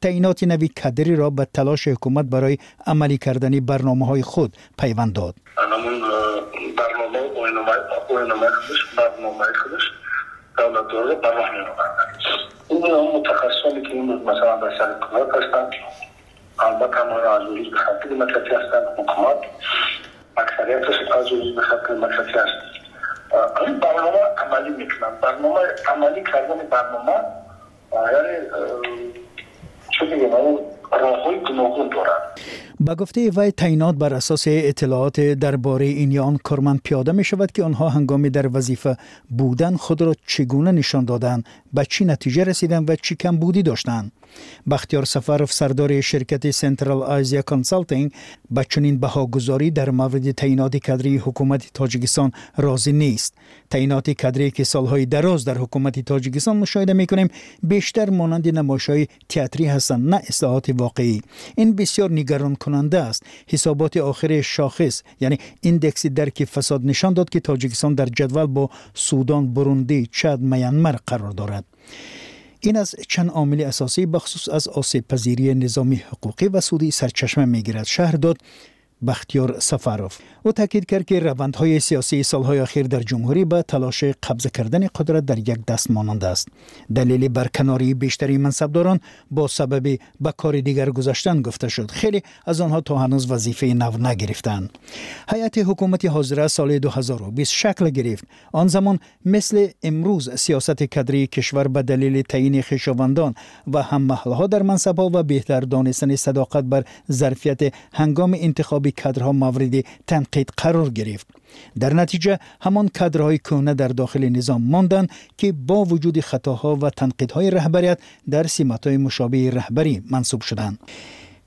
таъиноти нави кадриро ба талоши ҳукумат барои амалӣ кардани барномаҳои худ пайванд дод. Э, Давлатдорро ба роҳ меоварданд ин он мутахассисоне ки имрӯз масалан дар сари кумат ҳастанд. Албатта ҳамаро аз урузи ба хатти демократӣ ҳастанд. Ҳукумат аксарияташ аз урузи ба хатти демократӣ ҳаст. Э, ин барнома амалӣ мекунанд. Барнома амалӣ кардани барнома яъне э, کردن برنامه یعنی چه بگیم با گفته وی تعینات بر اساس اطلاعات درباره این یا آن پیاده می شود که آنها هنگامی در وظیفه بودن خود را چگونه نشان دادند به چی نتیجه رسیدن و چی کم بودی داشتند. بختیار سفرف سردار شرکت سنترال آزیا کنسالتینگ به چنین بهاگذاری در مورد تعینات کادری حکومت تاجیکستان راضی نیست. تعینات کادری که سالهای دراز در حکومت تاجیکستان مشاهده می‌کنیم بیشتر مانند نمایش‌های تئاتری هستند نه اصلاحات واقعی. این بسیار نگران کننده است. حسابات آخر شاخص یعنی ایندکس درک فساد نشان داد که تاجیکستان در جدول با سودان بروندی چاد میانمار قرار دارد. این از چند عامل اساسی بخصوص از آسیب پذیری نظامی حقوقی و سودی سرچشمه می‌گیرد. شهر داد بختیار سفاروف او تاکید کرد که روندهای سیاسی سالهای اخیر در جمهوری به تلاش قبضه کردن قدرت در یک دست مانند است. دلیل برکناری بیشتری منصبداران با سبب به کار دیگر گذاشتن گفته شد. خیلی از آنها تا هنوز وظیفه نو نگرفتند هیئت حکومت حاضره سال 2020 شکل گرفت. آن زمان مثل امروز سیاست کدری کشور به دلیل تعیین خویشاوندان و هم محلها در منصبها و بهتر دانستن صداقت بر ظرفیت هنگام انتخاب کادرها مورد تنقید قرار گرفت. در نتیجه همان کادرهای کهنه در داخل نظام ماندند که با وجود خطاها و تنقیدهای رهبریت در سیمتهای مشابه رهبری منصوب شدند.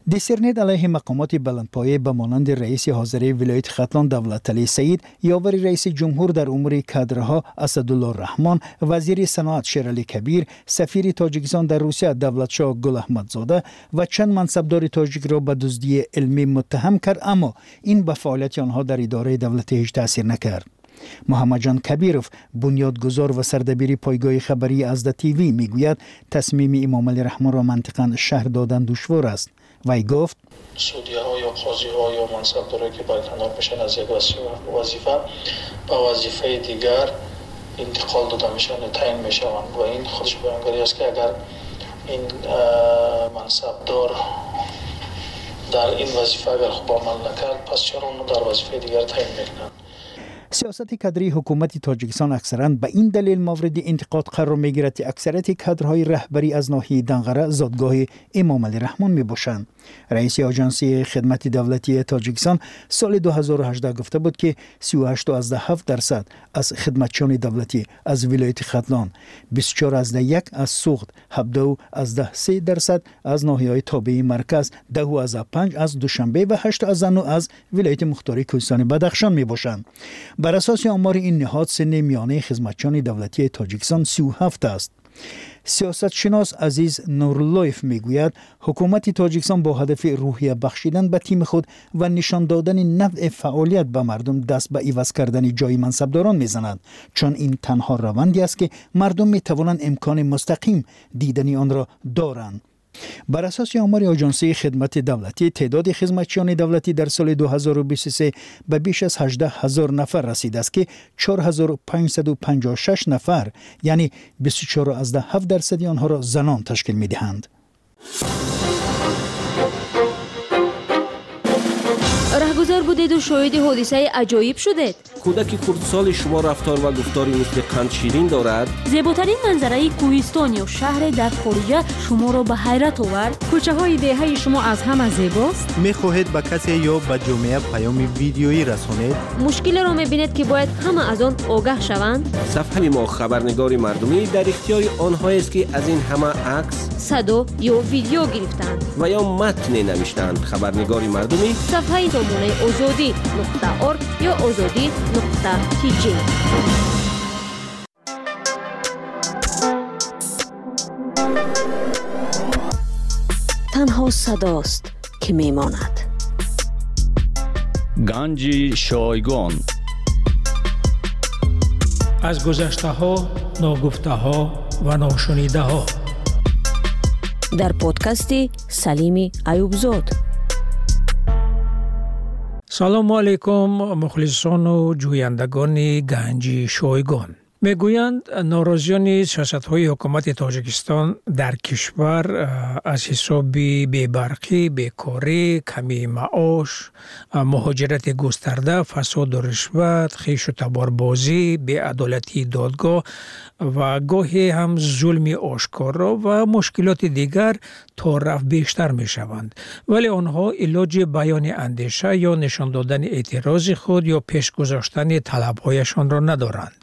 дисернет алайҳи мақомоти баландпоя ба монанди раиси ҳозираи вилояти хатлон давлаталӣ саид ёвари раиси ҷумҳур дар умури кадрҳо асадулло раҳмон вазири саноат шералӣ кабир сафири тоҷикистон дар русия давлатшоҳ гулаҳмадзода ва чанд мансабдори тоҷикро ба дуздии илмӣ муттаҳам кард аммо ин ба фаъолияти онҳо дар идораи давлатӣ ҳеҷ таъсир накард. Муҳаммадҷон кабиров бунёдгузор ва сардабири пойгоҳи хабарии азда тв мегӯяд тасмими имомалӣ раҳмонро мантиқан шаҳр додан душвор аст وی گفت سودیه ها یا قاضی ها یا منصبدارایی که برکنار میشن از یک وظیفه به وظیفه دیگر انتقال داده میشن تعیین می‌شوند. و این خودش بیانگاری است که اگر این منصبدار در این وظیفه اگر خوب عمل نکرد پس چرا اونو در وظیفه دیگر تعیین می‌کنند سیاست کادری حکومت تاجیکستان اکثرا به این دلیل مورد انتقاد قرار می گیرد که اکثریت کادرهای رهبری از ناحیه دنغره زادگاه امام علی رحمان می باشند رئیس آژانسی خدمت دولتی تاجیکستان سال 2018 گفته بود که 38.7 درصد از خدمتچیان دولتی از ولایت ختلان 24 از یک از سوخت 17 از 3 درصد از ناحیه تابعی مرکز 10 از 5 از دوشنبه و 8 از از ولایت مختاری کوهستان بدخشان می باشند بر اساس آمار این نهاد سن میانه خدمتچیان دولتی تاجیکستان 37 است. سیاست شناس عزیز نورلویف می‌گوید حکومت تاجیکستان با هدف روحیه بخشیدن به تیم خود و نشان دادن نوع فعالیت به مردم دست به ایواز کردن جای منصبداران می‌زند. چون این تنها روندی است که مردم می توانند امکان مستقیم دیدن آن را دارند. بر اساس آمار آژانسی خدمت دولتی تعداد خدمتچیان دولتی در سال 2023 به بیش از 18 هزار نفر رسیده است که 4556 نفر یعنی 24 از 7 درصد آنها را زنان تشکیل می رهگذر بودید و شاهد حادثه عجایب شدید کودک کردسال شما رفتار و گفتاری مثل قند شیرین دارد؟ زیباترین منظره کوهستان یا شهر در خارجه شما را به حیرت آورد. کوچه های دهه شما از همه زیباست؟ می‌خواهید به کسی یا به جامعه پیام ویدیویی رسانید؟ مشکل را می‌بینید که باید همه از آن آگاه شوند. صفحه ما خبرنگار مردمی در اختیار آنها است که از این همه عکس صدا یا ویدیو گرفتند. و یا متن نوشتند خبرنگار مردمی صفحه سامانه озодӣ орг ё озодӣ тж танҳо садост ки мемонад. Ганҷи шойгон. Аз гузаштаҳо ногуфтаҳо ва ношунидаҳо. Дар подкасти салими аюбзод салому алайкум мухлисону ҷӯяндагони ганҷи шойгон мегӯянд норозиёни сиёсатҳои ҳукумати тоҷикистон дар кишвар аз ҳисоби бебарқӣ бекорӣ камии маош муҳоҷирати густарда фасоду ришват хишу таборбозӣ беадолатии додгоҳ ва гоҳе ҳам зулми ошкоро ва мушкилоти дигар то рафт бештар мешаванд. Вале онҳо илоҷи баёни андеша ё нишон додани эътирози худ ё пешгузоштани талабҳояшонро надоранд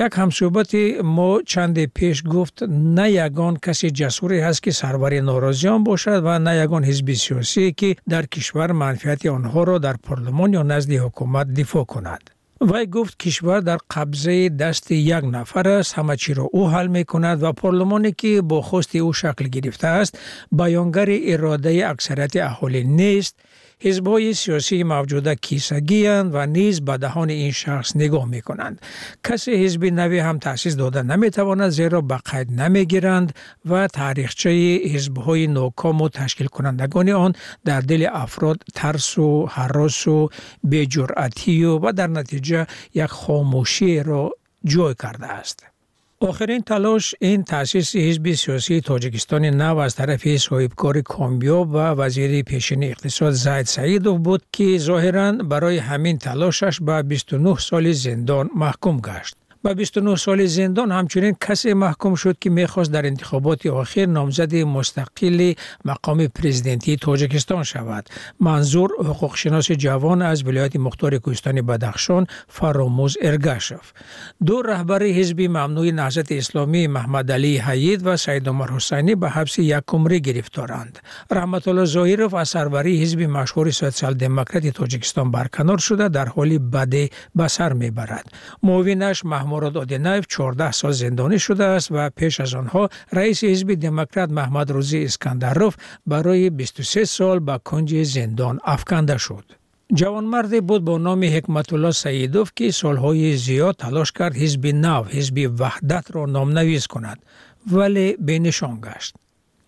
یک همصحبت ما چند پیش گفت نه یگان کسی جسوری هست که سروری ناراضیان باشد و نه یگان حزب سیاسی که در کشور منفعت آنها را در پارلمان یا نزد حکومت دفاع کند. وای گفت کشور در قبضه دست یک نفر است همه چی را او حل می کند و پارلمانی که با خواست او شکل گرفته است بیانگر اراده اکثریت اهالی نیست. حزب سیاسی موجوده کیسگی و نیز به دهان این شخص نگاه می کنند کسی حزب نوی هم تاسیس داده نمی تواند زیرا به قید نمی گیرند و تاریخچه حزبهای ناکام و تشکیل کنندگان آن در دل افراد ترس و حراس و بی‌جرأتی و, و در نتیجه یک خاموشی را جای کرده است. آخرین تلاش این تأسیس حزب سیاسی تاجیکستان نو از طرف صاحبکار کامیاب و وزیر پیشین اقتصاد زید سعیدوف بود که ظاهرا برای همین تلاشش به 29 سال زندان محکوم گشت. به 29 سال زندان همچنین کسی محکوم شد که می‌خواست در انتخابات آخر نامزد مستقل مقام پریزیدنتی تاجکستان شود. منظور حقوقشناس جوان از ولایت مختار کوهستان بدخشان فراموز ارگاشف. دو رهبر حزب ممنوع نهضت اسلامی محمد علی حید و سید عمر حسینی به حبس یک عمره گرفتارند. رحمت الله ظاهیروف از سروری حزب مشهور سوسیال دموکرات تاجیکستان برکنار شده در حالی بده به سر می‌برد. معاونش محمود мурод одинаев 14 сол зиндонӣ шудааст ва пеш аз онҳо раиси ҳизби демократ маҳмадрӯзӣ искандаров барои 23 сол ба кунҷи зиндон афканда шуд. Ҷавонмарде буд бо номи ҳикматулло саидов ки солҳои зиёд талош кард ҳизби нав ҳизби ваҳдатро номнавис кунад вале бенишон гашт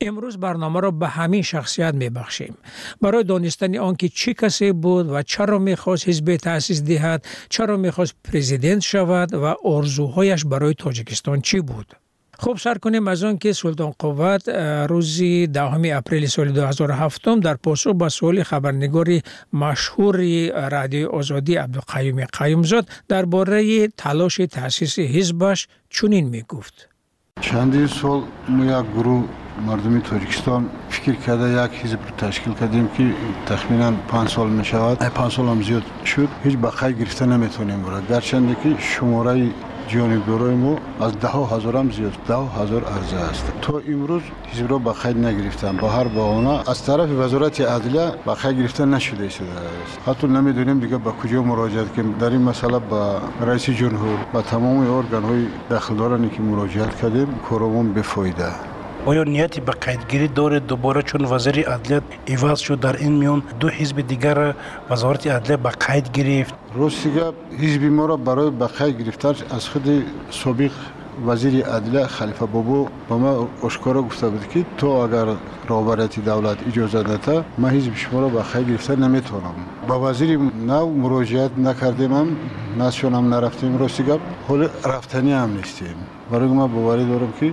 امروز برنامه را به همین شخصیت می بخشیم. برای دانستن آنکه چی کسی بود و چرا می خواست حزب تأسیس دهد، چرا می خواست پریزیدنت شود و ارزوهایش برای تاجیکستان چی بود. خوب سر کنیم از آن که سلطان قوت روزی دهم اپریل سال 2007 در پاسخ به سوال خبرنگاری مشهور رادیو آزادی عبدالقیوم قیومزاد درباره تلاش تأسیس حزبش چنین می گفت. چندین سال ما یک گروه مردمی تاجیکستان فکر کرده یک حزب رو تشکیل کردیم که تخمینا 5 سال می شود 5 سال هم زیاد شد. هیچ بقای گرفته نمی‌تونیم برد گرچند که شماره ҷонибдорои мо аз даҳо ҳазорам зиёд даҳо ҳазор арза аст то имрӯз ҳизбро ба қайд нагирифтанд ба ҳар баҳона аз тарафи вазорати адлия ба қайд гирифта нашуда истодааст ҳатто намедонем дигар ба куҷо муроҷиат кунем дар ин масъала ба раиси ҷумҳур ба тамоми органҳои дахлдоране ки муроҷиат кардем коромон бефоида آیا نیتی به قیدگیری داره دوباره چون وزیر عدلیت ایواز شد در این میان دو حزب دیگر وزارت عدلیت به قید گرفت؟ راستی گپ حزب ما را برای به قید گرفتن از خود سابق وزیر عدلیه خلیفه بابو با ما اشکارا گفته بود که تو اگر رابرتی دولت اجازه نده ما حزب شما را به خیلی گرفته نمی‌تونم. با وزیر نو مراجعت نکردیم هم نزشون نرفتیم. راستی گپ حال رفتنی هم نیستیم. برای ما باوری دارم که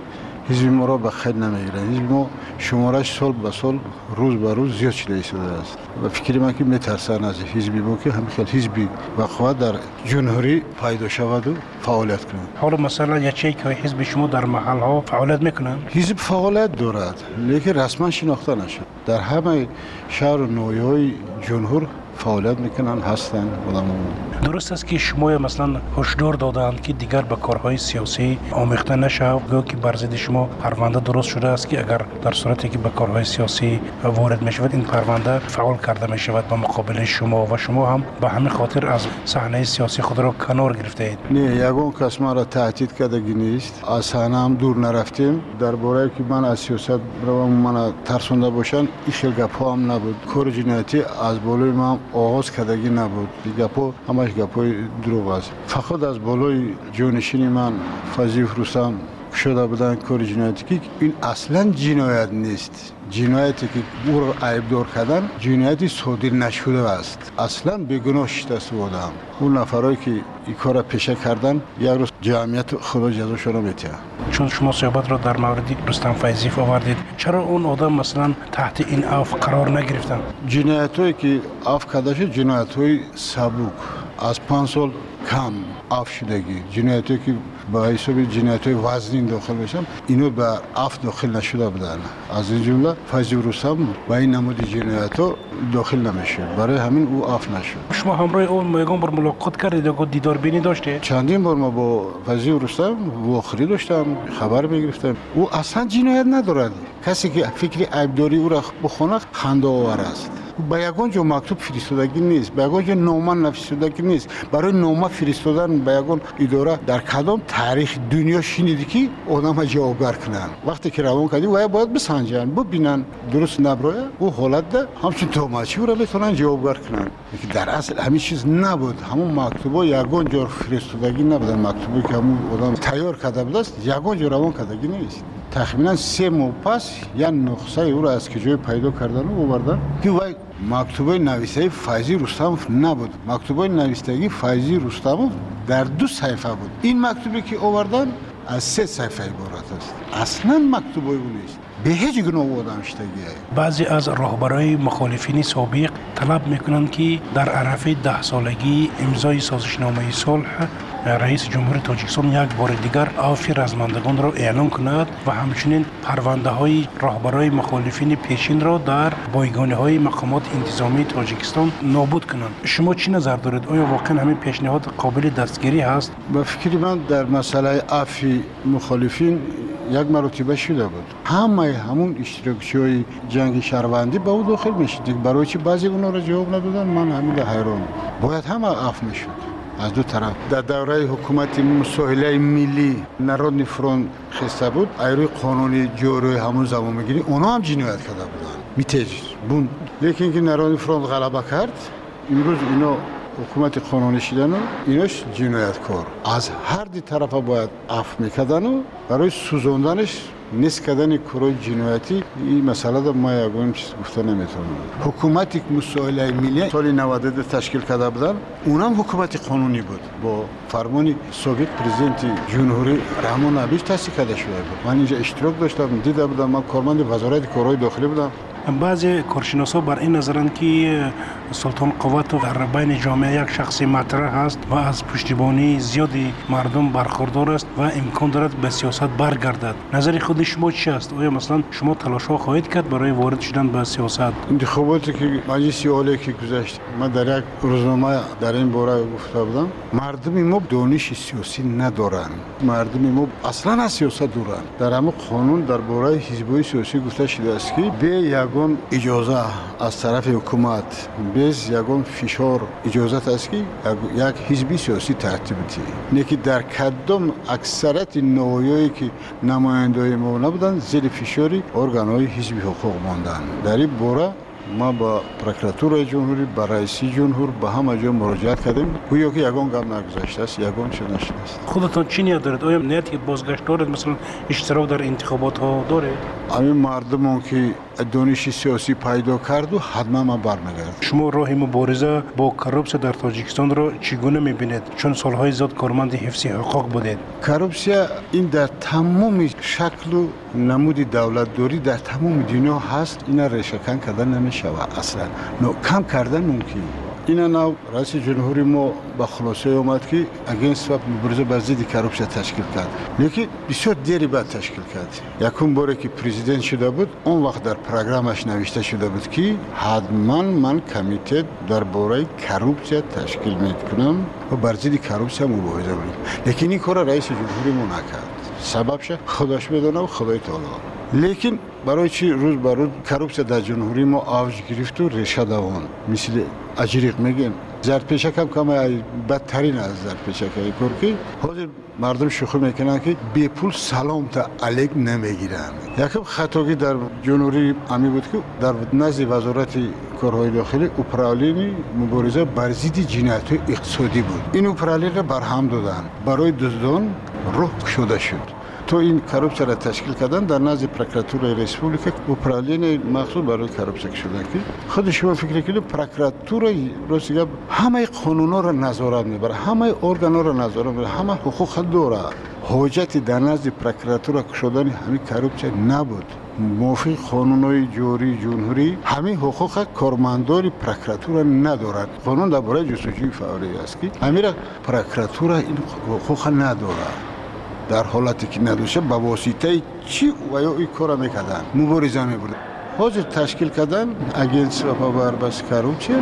حزب ما را به خیر نمی‌گیرند حزب ما شمارش سال به سال روز به روز زیاد شده ایستاده است. و فکر من که میترسند از حزب ما که همخیل حزب بقوه در جمهوری پیدا شود و فعالیت کنند حالا مثلا یکی که حزب شما در محل ها فعالیت می‌کنند حزب فعالیت دارد لیکن رسما شناخته نشد. در همه شهر و نویای جمهور فعالیت می‌کنن هستن آدم‌ها درست است که شما مثلا هشدار دادند که دیگر به کارهای سیاسی آمیخته نشه گویا که بر ضد شما پرونده درست شده است که اگر در صورتی که به کارهای سیاسی وارد می شود این پرونده فعال کرده می شود به مقابل شما و شما هم به همین خاطر از صحنه سیاسی خود را کنار گرفته اید. نه یگون کس ما را تهدید کردگی نیست. از صحنه هم دور نرفتیم. در باره که من از سیاست رو من ترسونده باشن این خیلی گپ هم نبود. کار جنایتی از بالای ما آغاز کردگی نبود. گپ همش گپ دروغ است فقط از بالای جانشین من فضیف رستم شده بودن کار جنایتی که این اصلا جنایت نیست. جنایتی که او را عیبدار کردن جنایتی صادر نشده است. اصلا بیگناه شده بودم اون نفرایی که این کار پیشه کردن یک روز جمعیت خدا جزاشون رو میتیه چون شما صحبت را در مورد رستم فیضیف آوردید چرا اون آدم مثلا تحت این اف قرار نگرفتن جنایت هایی که اف کرده شد جنایت های سبوک از پنج سال کم اف شدگی جنایت هایی که با حساب جنایت وزنین داخل بشن اینو به اف داخل نشده بودن. از این جمله فیضی رستم با این نمود جنایت ها داخل نمیشه. برای همین او اف نشد. شما همراه اون میگم بر ملاقات کردید و دیدار بینی داشته چندین بار ما با فیضی رستم واخری داشتم خبر می‌گرفتم. او اصلا جنایت ندارد. کسی که فکر عیبداری او را بخونه خنده آور است. با یگان مکتوب فرستادگی نیست با یگان جا نامه نفرستادگی نیست برای نامه فرستادن با یگان اداره در کدام تاریخ دنیا شنیدی که آدم جوابگر کنن وقتی که روان کردی و باید بسنجن ببینن درست نبرای او حالت ده همچون توماچی رو بتونن جوابگر کنن در اصل همین چیز نبود همون مکتوبا یگان جا فرستادگی نبودن مکتوبی که همون آدم تیار کرده بود است یگان جا روان کردگی نیست تقریبا سه ماه پس یا نقصه او را از کجای پیدا کردن و آوردن که وای مکتوبه نویسه فایزی رستموف نبود. مکتوبه نویسندگی فایزی رستموف در دو صفحه بود. این مکتوبی که آوردن از سه صفحه عبارت است. اصلا مکتوبه او نیست. به هیچ گناه آدم شدگی بعضی از راهبرای مخالفین سابق طلب می‌کنند که در عرفه ده سالگی امضای سازشنامه صلح رئیس جمهور تاجیکستان یک بار دیگر عفو رزمندگان را اعلام کند و همچنین پرونده های راهبرای مخالفین پیشین را در بایگانه های مقامات انتظامی تاجیکستان نابود کنند. شما چی نظر دارید؟ آیا واقعا همین پیشنهاد قابل دستگیری هست؟ به فکر من در مسئله عفو مخالفین یک مرتبه شده بود. همه همون اشتراکچی های جنگ شهروندی به او داخل می‌شد. برای چی بعضی اونا را جواب ندادن؟ من همین حیران. باید همه عفو می‌شد. از دو طرف. در دوره حکومت مساهله ملی نرودنی فرون خسته بود. ایروی قانونی جوری همون زمان می‌گیری اونا هم جنایت کرده بودن. میتیج بون لیکن که نرودنی فرون غلبه کرد امروز اینا حکومت قانونی شدن و ایناش جنایتکار. از هر دی طرف باید عفو می‌کردن و برای سوزوندنش نیست کردن کارهای جنایتی این مسئله در ما یگان چیز گفته نمی‌تونم. حکومتی که مسائل ملی سال 92 تشکیل کرده بودن اونم حکومت قانونی بود. با فرمان سوویت پرزیدنت جمهوری رحمان ابیش تاسیس کرده شده بود. من اینجا اشتراک داشتم دیده بودم من کارمند وزارت کارهای داخلی بودم. بعضی کارشناسا بر این نظرند که سلطان قوت در بین جامعه یک شخصی مطرح است و از پشتیبانی زیادی مردم برخوردار است و امکان دارد به سیاست برگردد. نظر خود شما چی است؟ آیا مثلا شما تلاش ها خواهید کرد برای وارد شدن به سیاست؟ انتخاباتی که مجلس عالی که گذشت من در یک روزنامه در این باره گفته بودم مردم ما دانش سیاسی ندارند مردم ما اصلا از سیاست دورند در همه قانون در باره حزبی سیاسی گفته شده است که به یکون اجازه از طرف حکومت. بز یکون فشار اجازه است که یک حزبی سیاسی ترتیب دهی نکی در کدام اکثرت نوایی که نمایندای ما نبودن زیر فشاری ارگانهای حزبی حقوق ماندن در این بوره ما با پروکراتورای جمهوری با رئیسی جمهور با همه جا مراجعت کردیم. گویا که یگان گام نگذاشته است یگان چه نشده است. خودتان چی نیت دارید؟ آیا نیت که بازگشت دارید؟ مثلا اشتراک در انتخابات ها دارید؟ همین مردمان که دانش سیاسی پیدا کرد حتما ما برمیگرد شما راه مبارزه با کروپسیا در تاجیکستان را چگونه می‌بینید؟ چون سالهای زیاد کارمند حفظ حقوق بودید. نمود دولت داری در تمام دنیا هست اینا ریشهکن کردن نمی‌شود. اصلا نو کم کردن ممکن. اینا نو رئیس جمهوری ما با خلاصه اومد که اگینست و مبارزه بر ضد کروپسیا تشکیل کرد. لیکن بسیار دیری بعد تشکیل کرد. یکم باره که پرزیدنت شده بود اون وقت در پروگرامش نوشته شده بود که حتما من کمیته در باره کروپسیا تشکیل می‌کنم و بر ضد کروپسیا مبارزه لیکن این کار رئیس جمهوری ما نکرد. საბაბშა ხოდაშ მედონავ ხოდაითოლო ლეკინ бароичи рӯз ба рӯз коррупсия дар ҷумҳури мо авҷ гирифту реша давон мисли аҷриқ мегӯем دوان مثل اجریق میگیم زرد پیشک هم کم بدترین از زرد پیشک های که حاضر مردم شوخی می‌کنن که بی پول سلام تا علیک نمی‌گیرن. یکم خطاگی در جنوری امی بود که در نزد وزارت کارهای داخلی اپرالین مبارزه بر ضد جنایت اقتصادی بود. این اپرالین را برهم دادن. برای دزدان روح شده شد. تو این کروپسیا را تشکیل کردن در نزد پروکراتور ریسپوبلیکا اپرالین مخصوص برای کروپسیا شدن که خود شما فکر کنید پروکراتور روسیه همه قانونا را نظارت می‌بره همه ارگانا را نظارت می‌بره همه حقوق داره حجت در نزد پروکراتور شدن همین کروپسیا نبود موافق قانونهای جوری جمهوری همین حقوق کارمندان پروکراتور ندارد قانون درباره جستجوی فعالی است که همین پروکراتور این حقوق ندارد در حالتی که ندوشه به واسطه چی و یا این کار می‌کردن. مبارزه میبردن. حاضر تشکیل کردن اگنس و بس کروچه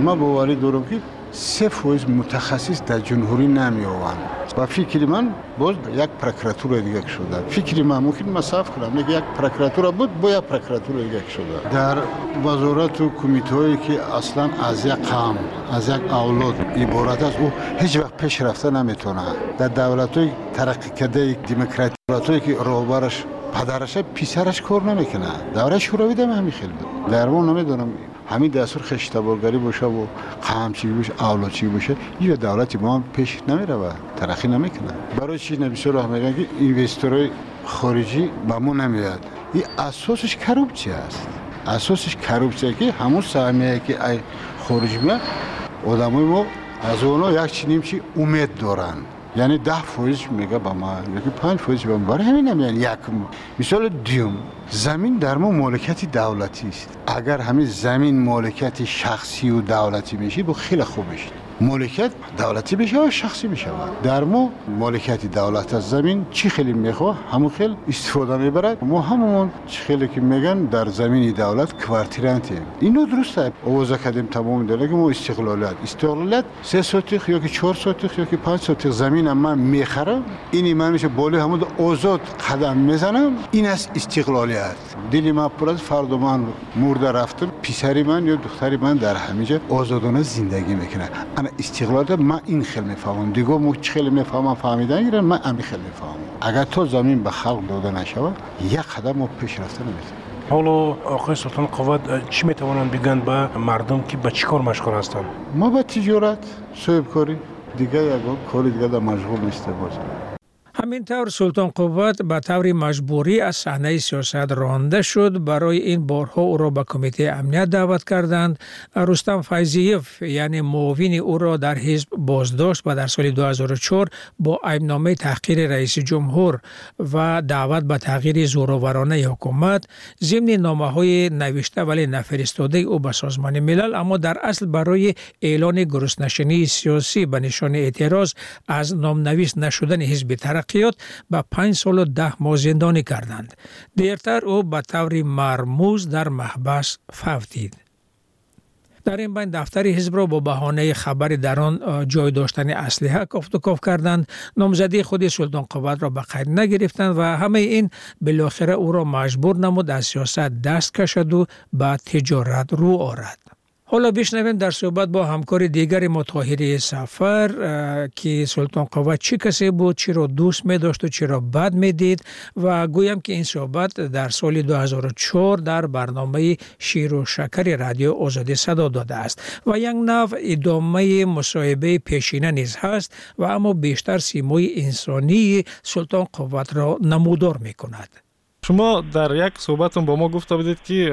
ما باوری دارم که سه فویز متخصص در جمهوری نمی آوند و فکر من باز یک پروکراتور دیگه شده. فکر من ممکن مصاف کنم یک پروکراتور بود با یک پروکراتور دیگه شده. در وزارت و کمیته که اصلا از یک قام از یک اولاد عبارت است او هیچ وقت پیش رفته نمی‌تونه. در دولت های ترقی کرده دموکراتی که راهبرش پدرش پیسرش کار نمی‌کنه. دوره شوروی دم همین خیلی بود در نمی‌دونم. همین دستور خشتبارگری باشه و قمچی باشه اولادچی باشه یه دولتی ما پیش نمیره و ترقی نمی‌کنه. برای چی نبی سر میگن که اینوستورای خارجی به ما نمیاد؟ این اساسش کروپچی است. اساسش کروپچی که همون سهمیه که ای خارجی میاد آدمای ما از اونا یک چی چی امید دارن. یعنی ده فویز میگه با ما یکی پنج فویز با ما. برای همین یعنی یک مثال دیوم زمین در ما مالکیت دولتی است. اگر همین زمین مالکیت شخصی و دولتی میشه با خیلی خوب میشه مالکیت دولتی بشه و شخصی بشه در ما مالکیت دولت از زمین چی خیلی می‌خواه؟ همون خیلی استفاده می‌برد. ما همون چی خیلی که میگن در زمین دولت کوارتیرانتی اینو درسته. آوازه کردیم تمام داره که ما استقلالیت استقلالیت سه سوتیخ یا که چهار سوتیخ یا که پنج سوتیخ زمین من می‌خرم اینی من میشه بالی همون آزاد قدم می‌زنم این است استقلالیت دلی من پر از فرد من مرده رفتم پیسری من یا دختری من در همیشه آزادانه زندگی می‌کنه. انا استقلال من این خیلی می‌فهمم دیگه مو خیلی می‌فهمم فهمیدن ایران من همین خیلی می‌فهمم اگر تو زمین به خلق داده نشود یک قدم ما پیش رفته نمی‌تونیم حالا آقای سلطان قوت چی می‌توانند بگن به مردم که به چیکار مشغول هستند؟ ما به تجارت صاحب کاری. دیگه یک کاری دیگه در مشغول نیست باز همینطور سلطان قوت به طور مجبوری از صحنه سیاست رانده شد. برای این بارها او را به کمیته امنیت دعوت کردند. رستم فیضیف یعنی معاون او را در حزب بازداشت و در سال 2004 با ایمنامه تحقیر رئیس جمهور و دعوت به تغییر زورآورانه حکومت. ضمن نامه های نوشته ولی نفرستاده او به سازمان ملل اما در اصل برای اعلان گرسنشینی سیاسی به نشان اعتراض از نامنویس نشدن حزب ترقی تحقیقات به پنج سال و ده ماه زندانی کردند. دیرتر او به طور مرموز در محبس فوتید. در این بین دفتر حزب را با بهانه خبر در آن جای داشتن اسلحه کافت و کاف کردند نامزدی خود سلطان قوت را به قید نگرفتند و همه این بالاخره او را مجبور نمود از سیاست دست کشد و به تجارت رو آرد حالا بشنویم در صحبت با همکار دیگر متاهری سفر که سلطان قوت چی کسی بود چی را دوست می داشت و چی را بد می دید و گویم که این صحبت در سال 2004 در برنامه شیر و شکر رادیو آزادی صدا داده است. و یک نو ادامه مصاحبه پیشینه نیز هست و اما بیشتر سیموی انسانی سلطان قوت را نمودار می کند شما در یک صحبتون با ما گفته بودید که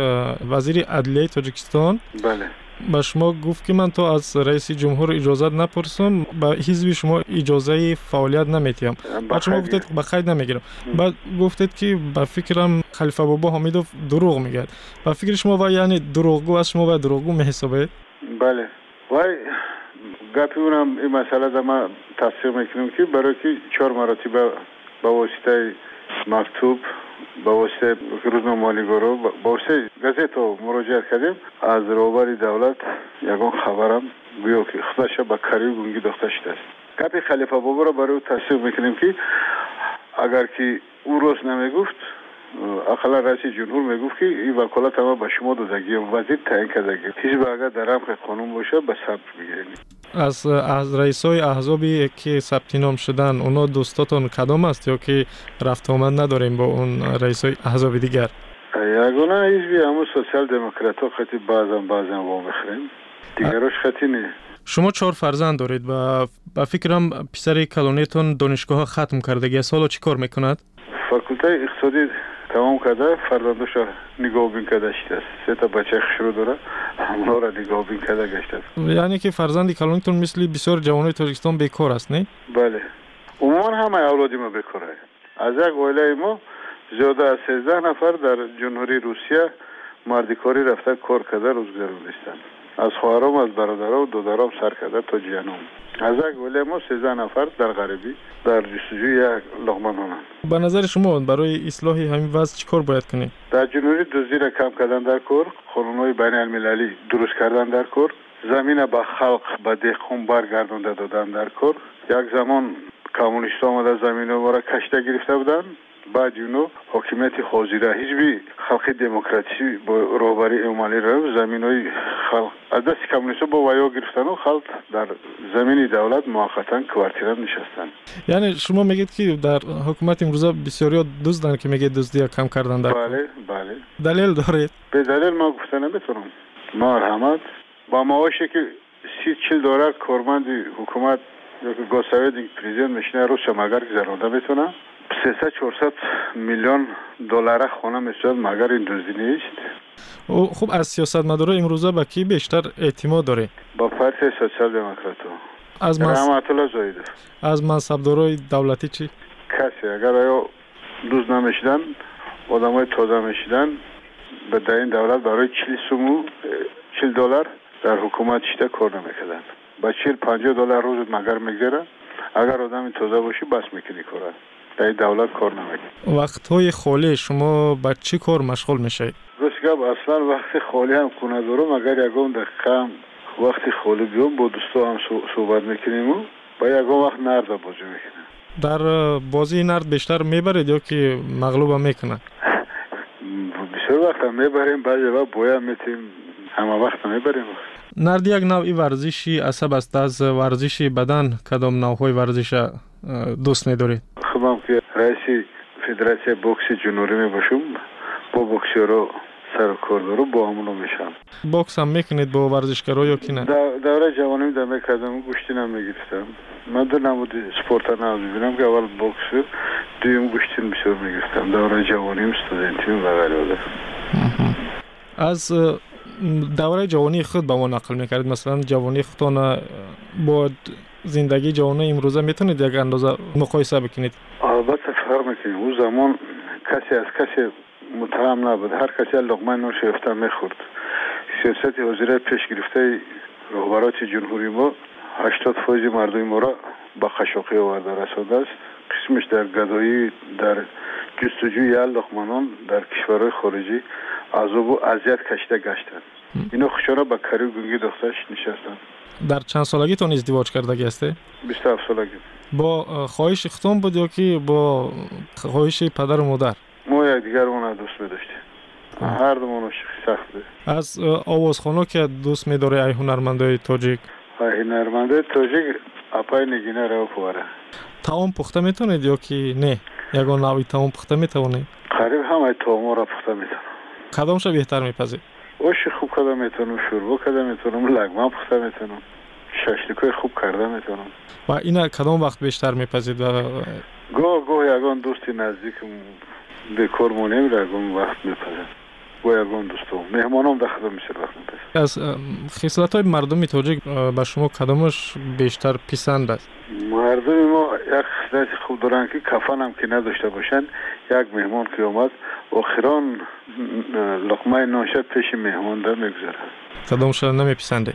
وزیر عدلیه تاجیکستان بله. به شما گفت که من تو از رئیس جمهور اجازه نپرسم به حزب شما اجازه فعالیت نمیتیم بعد شما گفتید به خیر نمی‌گیرم. بعد گفتید که به فکرم خلیفه بابا حمیدوف دروغ میگه. به فکر شما و یعنی دروغگو از شما و دروغگو میحسابید بله. وای گپی اونم این مسئله در ما تصدیق می‌کنیم که برای که چهار مراتبه با واسطه مکتوب با واسطه روزنامه مالیگورو با واسطه گازت مراجعه کردیم. از روبر دولت یگان خبرم گویا که خودش به کاری گونگی داخته شده است. گپی خلیفه بابا را برای او تصدیق می‌کنیم که اگر که او روز نمی‌گفت اقلا رئیس جمهور می‌گفت که این وکالت ما به شما دادگی وزیر تعیین کردگی. حزب اگر در رمق قانون باشه به ثبت بگیرید از از رئیس های احزابی که ثبت نام شدن اونا دوستاتون کدام است یا که رفت آمد نداریم با اون رئیس های احزاب دیگر؟ یگانه حزبی همون سوسیال دموکرات ها خطی بعضم بعضم با می‌خریم. دیگراش خطی نه شما چهار فرزند دارید و به فکرم پسر کلونیتون دانشگاه ختم کردگی سالا چی کار می‌کند؟ فاکولته اقتصادی تمام کرده فرزندوش نگاه بین کرده شده است. سه تا بچه خشرو داره اونا را نگاه بین کرده گشته است. یعنی که فرزند کلونیتون مثل بسیار جوانای تاجیکستان بیکار است نه؟ بله. عموما همه اولادی ما بیکار از یک اوله ما زیاده از 13 نفر در جمهوری روسیه مردکاری رفته کار کرده روزگار نیستند از خواهرام از برادرام و دودرام سر کرده تا جنوم از یک ولی ما سیزده نفر در غریبی در جستجوی یک لغمه نانند به نظر شما برای اصلاح همین وضع چیکار باید کنیم؟ در جنوبی دزدی را کم کردن در کار قانونهای بین المللی درست کردن در کار زمین به خلق به دهقان برگردانده دادن در کار یک زمان کمونیست آمده زمین ما را کشته گرفته بودند بعد یونو حاکمیت حاضره حزبی خلق دموکراسی با روبری عمالی را زمین های خلق از دست کمونیست با ویا گرفتن و خلق در زمین دولت موقتا کوارتیرا نشستن. یعنی شما میگید که در حکومت امروزه بسیاری دزدن که میگید دزدی کم کردن در بله بله. دلیل دارید به دلیل ما گفته نمی‌تونم مرحمت. با معاشی که سی چل دلار کارمند حکومت یا که گوساوید پرزیدنت میشنه رو شماگر گذرانده می‌تونه 300 400 میلیون دلار خونه می‌شد مگر این دزدی نیست خب از سیاست مدارا امروزه به کی بیشتر اعتماد داره؟ با پارتی سوسیال دموکرات. از منصب از منصبدارای دولتی چی؟ کسی اگر آیا دوز نمی‌شدن آدمای تازه می‌شدن به در این دولت برای 40 سومو 40 دلار در حکومت شده کار نمی‌کردن. با 40 50 دلار روز مگر میگذره؟ اگر آدم تازه باشی بس می‌کنی کار در دولت کار نمی‌کنی وقت های خالی شما با چی کار مشغول راست گپ اصلا وقت خالی هم خونه دارم. اگر یکم دقیقه وقتی خالی بیام با دوستا هم صحبت می‌کنیم و با یکم وقت نرد بازی می‌کنیم. در بازی نرد بیشتر می‌برید یا که مغلوب هم می‌کنن؟ بسیار وقت هم می‌بریم. بعضی وقت بویا میتیم همه وقت می‌بریم. نرد یک نوعی ورزشی عصب است. از ورزش بدن کدام نوعهای ورزش دوست میدارید؟ خودم که رئیس فدراسیون بوکس جنوبی می باشم با بوکسیرو سر کار دارم با همونو میشم. بوکس هم می‌کنید با ورزشکارا یا کی نه؟ دوره جوانی در می‌کردم گوشتی نمی‌گرفتم من دو نمود سپورت ها ببینم که اول بوکس دویم گوشتی بسیار می‌گرفتم. دوره جوانیم استودنتیم و غیره از دوره جوانی خود به ما نقل می‌کردید. مثلا جوانی خودتان با زندگی جوانی امروزه می‌تونید یک اندازه مقایسه بکنید البته فرق می‌کنید اون زمان کسی از کسی متهم نبود. هر کسی لقمه نوش یافته می‌خورد. سیاست وزیر پیش گرفته رهبرات جمهوری ما 80 فویز مردم ما را با خشاقی آورده. رسانده است. قسمش در گدایی در جستجوی لقمانان در کشورهای خارجی عذاب و اذیت کشیده گشتند. اینا خوشانا با کاری گونگی دخترش نشستن در چند سالگی تون ازدواج کرده گسته؟ 27 سالگی با خواهش ختم بود یا که با خواهش پدر و مادر؟ ما یک دیگر اون دوست میداشتیم هر دو منو سخت بود از آوازخانو که دوست میداره ای هنرمندای تاجیک؟ ای هنرمندای تاجیک اپای نگینه رو پواره تاون پخته می‌تونید یا که نه؟ یگان نوی تاون پخته می‌تونید؟ قریب همه تاون را پخته می‌تونم کدامش بهتر میپذید؟ اوش کرده می‌تونم شوربا می‌تونم لگمه پخته می‌تونم ششلیکای خوب کرده می‌تونم و اینا کدام وقت بیشتر میپذید و گاه گاه یگان دوستی نزدیک به کار یگان وقت میپذید یگان دوستم مهمانم در خدمت وقت از خصلت های مردم تاجیک به شما کدامش بیشتر پسند است؟ مردم ما یک خصلت خوب دارن که کفن هم که نداشته باشن یک مهمان که آمد آخران لقمه ناشد پیش مهمان در می‌گذاره کدامش نمیپسنده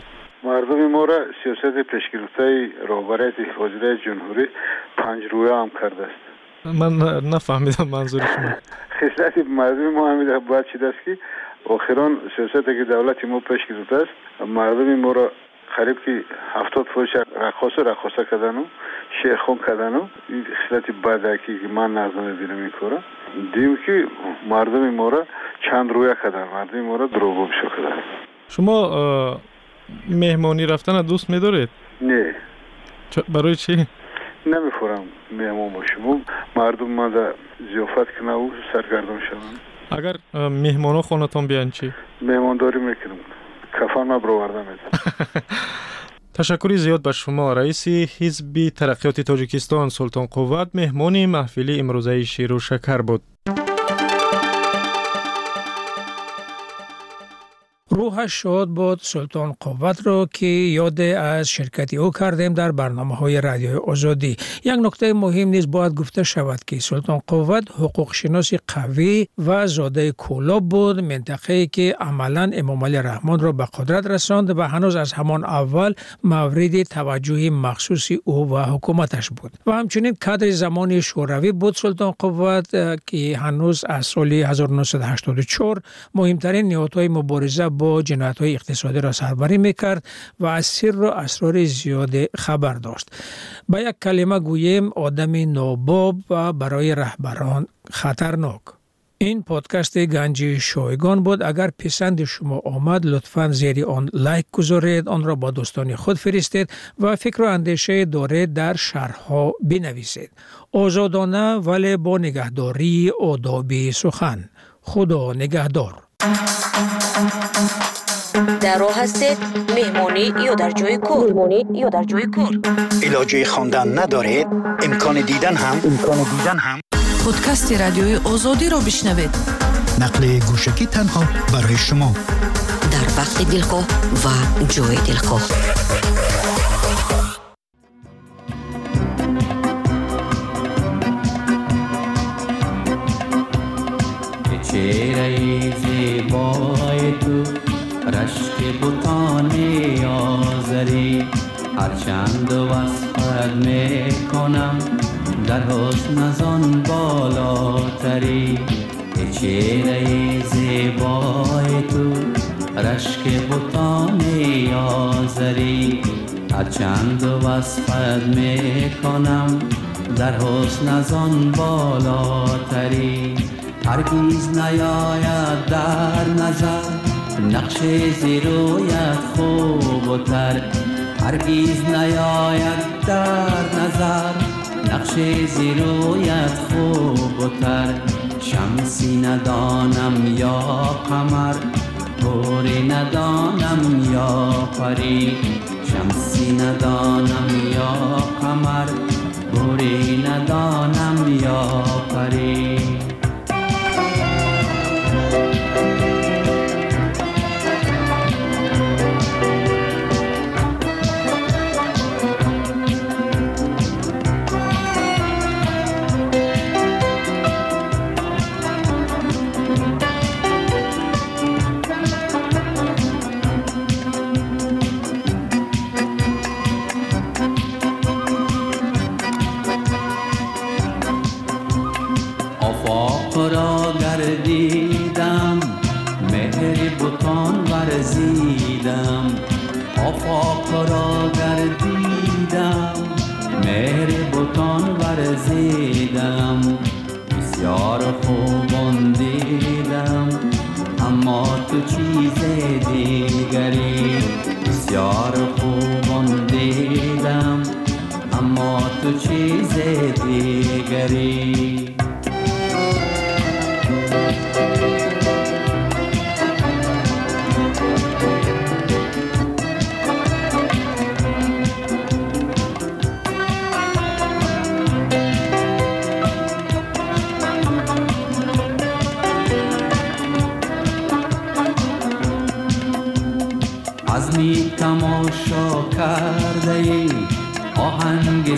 من نفهمیدم منظور شما. خصلت مردم ما همین باید شده است که آخران سیاست که دولت ما پیش گرفته است مردم ما را قریب که هفتاد فوش رخواست رخواسته کردن و شیخون کردن و این خصلت بده که من نظام بیرم این کارا دیم که مردم ما را چند رویا کردن. مردم ما را دروغ بشو کردن. شما مهمانی رفتن دوست میدارید؟ نه. برای چی؟ نمی‌خورم مهمان باشیم مردم ما در زیافت کنه و سرگردان شدن اگر مهمان خانتان بیان چی؟ مهمانداری می‌کنم. کفن ما براورده تشکری زیاد به شما رئیس حزب ترقیات تاجیکستان سلطان قوت مهمان محفلی امروزه شیر و شکر بود. خواهد شد بود سلطان قوت رو که یاد از شرکت او کردیم در برنامه های رادیو آزادی. یک نکته مهم نیز باید گفته شود که سلطان قوت حقوق شناسی قوی و زاده کولا بود منطقه که عملا امام علی رحمان را به قدرت رساند و هنوز از همان اول مورد توجه مخصوص او و حکومتش بود. و همچنین کادر زمان شوروی بود سلطان قوت که هنوز از سال 1984 مهمترین نهادهای مبارزه با جنایت های اقتصادی را سربری می‌کرد و از سر و اسرار زیاد خبر داشت. با یک کلمه گوییم آدم ناباب و برای رهبران خطرناک. این پادکست گنجی شایگان بود. اگر پسند شما آمد لطفا زیر آن لایک گذارید آن را با دوستان خود فرستید و فکر و اندیشه دارید در شرحها بنویسید. آزادانه ولی با نگهداری آداب سخن. خدا نگهدار. роҳ ҳастед меҳмонӣ ё дар ҷои кор меҳмонӣ ё дар ҷои кор илоҷи хондан надоред имкони дидан ҳам имкони дидан ҳам подкасти радиои озодиро бишнавед нақли гӯшагӣ танҳо барои шумо дар вақти дилхоҳ ва ҷои дилхоҳ چهره زیبای تو رشک بوتان آزری هرچند وصفت می‌کنم در حسن ازان بالاتری. چهره زیبای تو رشک بوتان آزری هرچند وصفت می‌کنم در حسن ازان بالاتری. هرگیز نیاید در نظر نقش زیرویت خوب و تر. هرگیز نیاید در نظر. نقش زیرویت خوب و تر. شمسی ندانم یا قمر. گوری ندانم یا پری شمسی ندانم یا قمر. گوری ندانم یا پری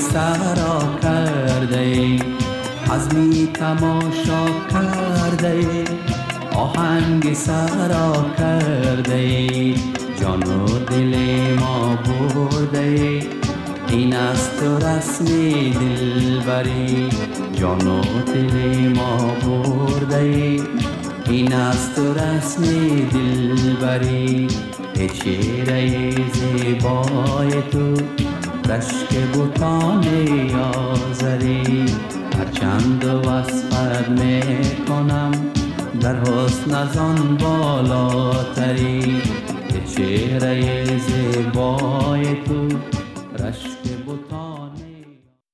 سرا کرده ای از می تماشا کرده ای آهنگ سرا کرده ای جان و دل ما برده این است تو رسم دلبری. جان و دل ما برده این است تو رسم دلبری. چهره زیبای تو رشک بوتان آزری هرچند وصفت می‌کنم در حسن از آن بالاتری. چهره زیبای تو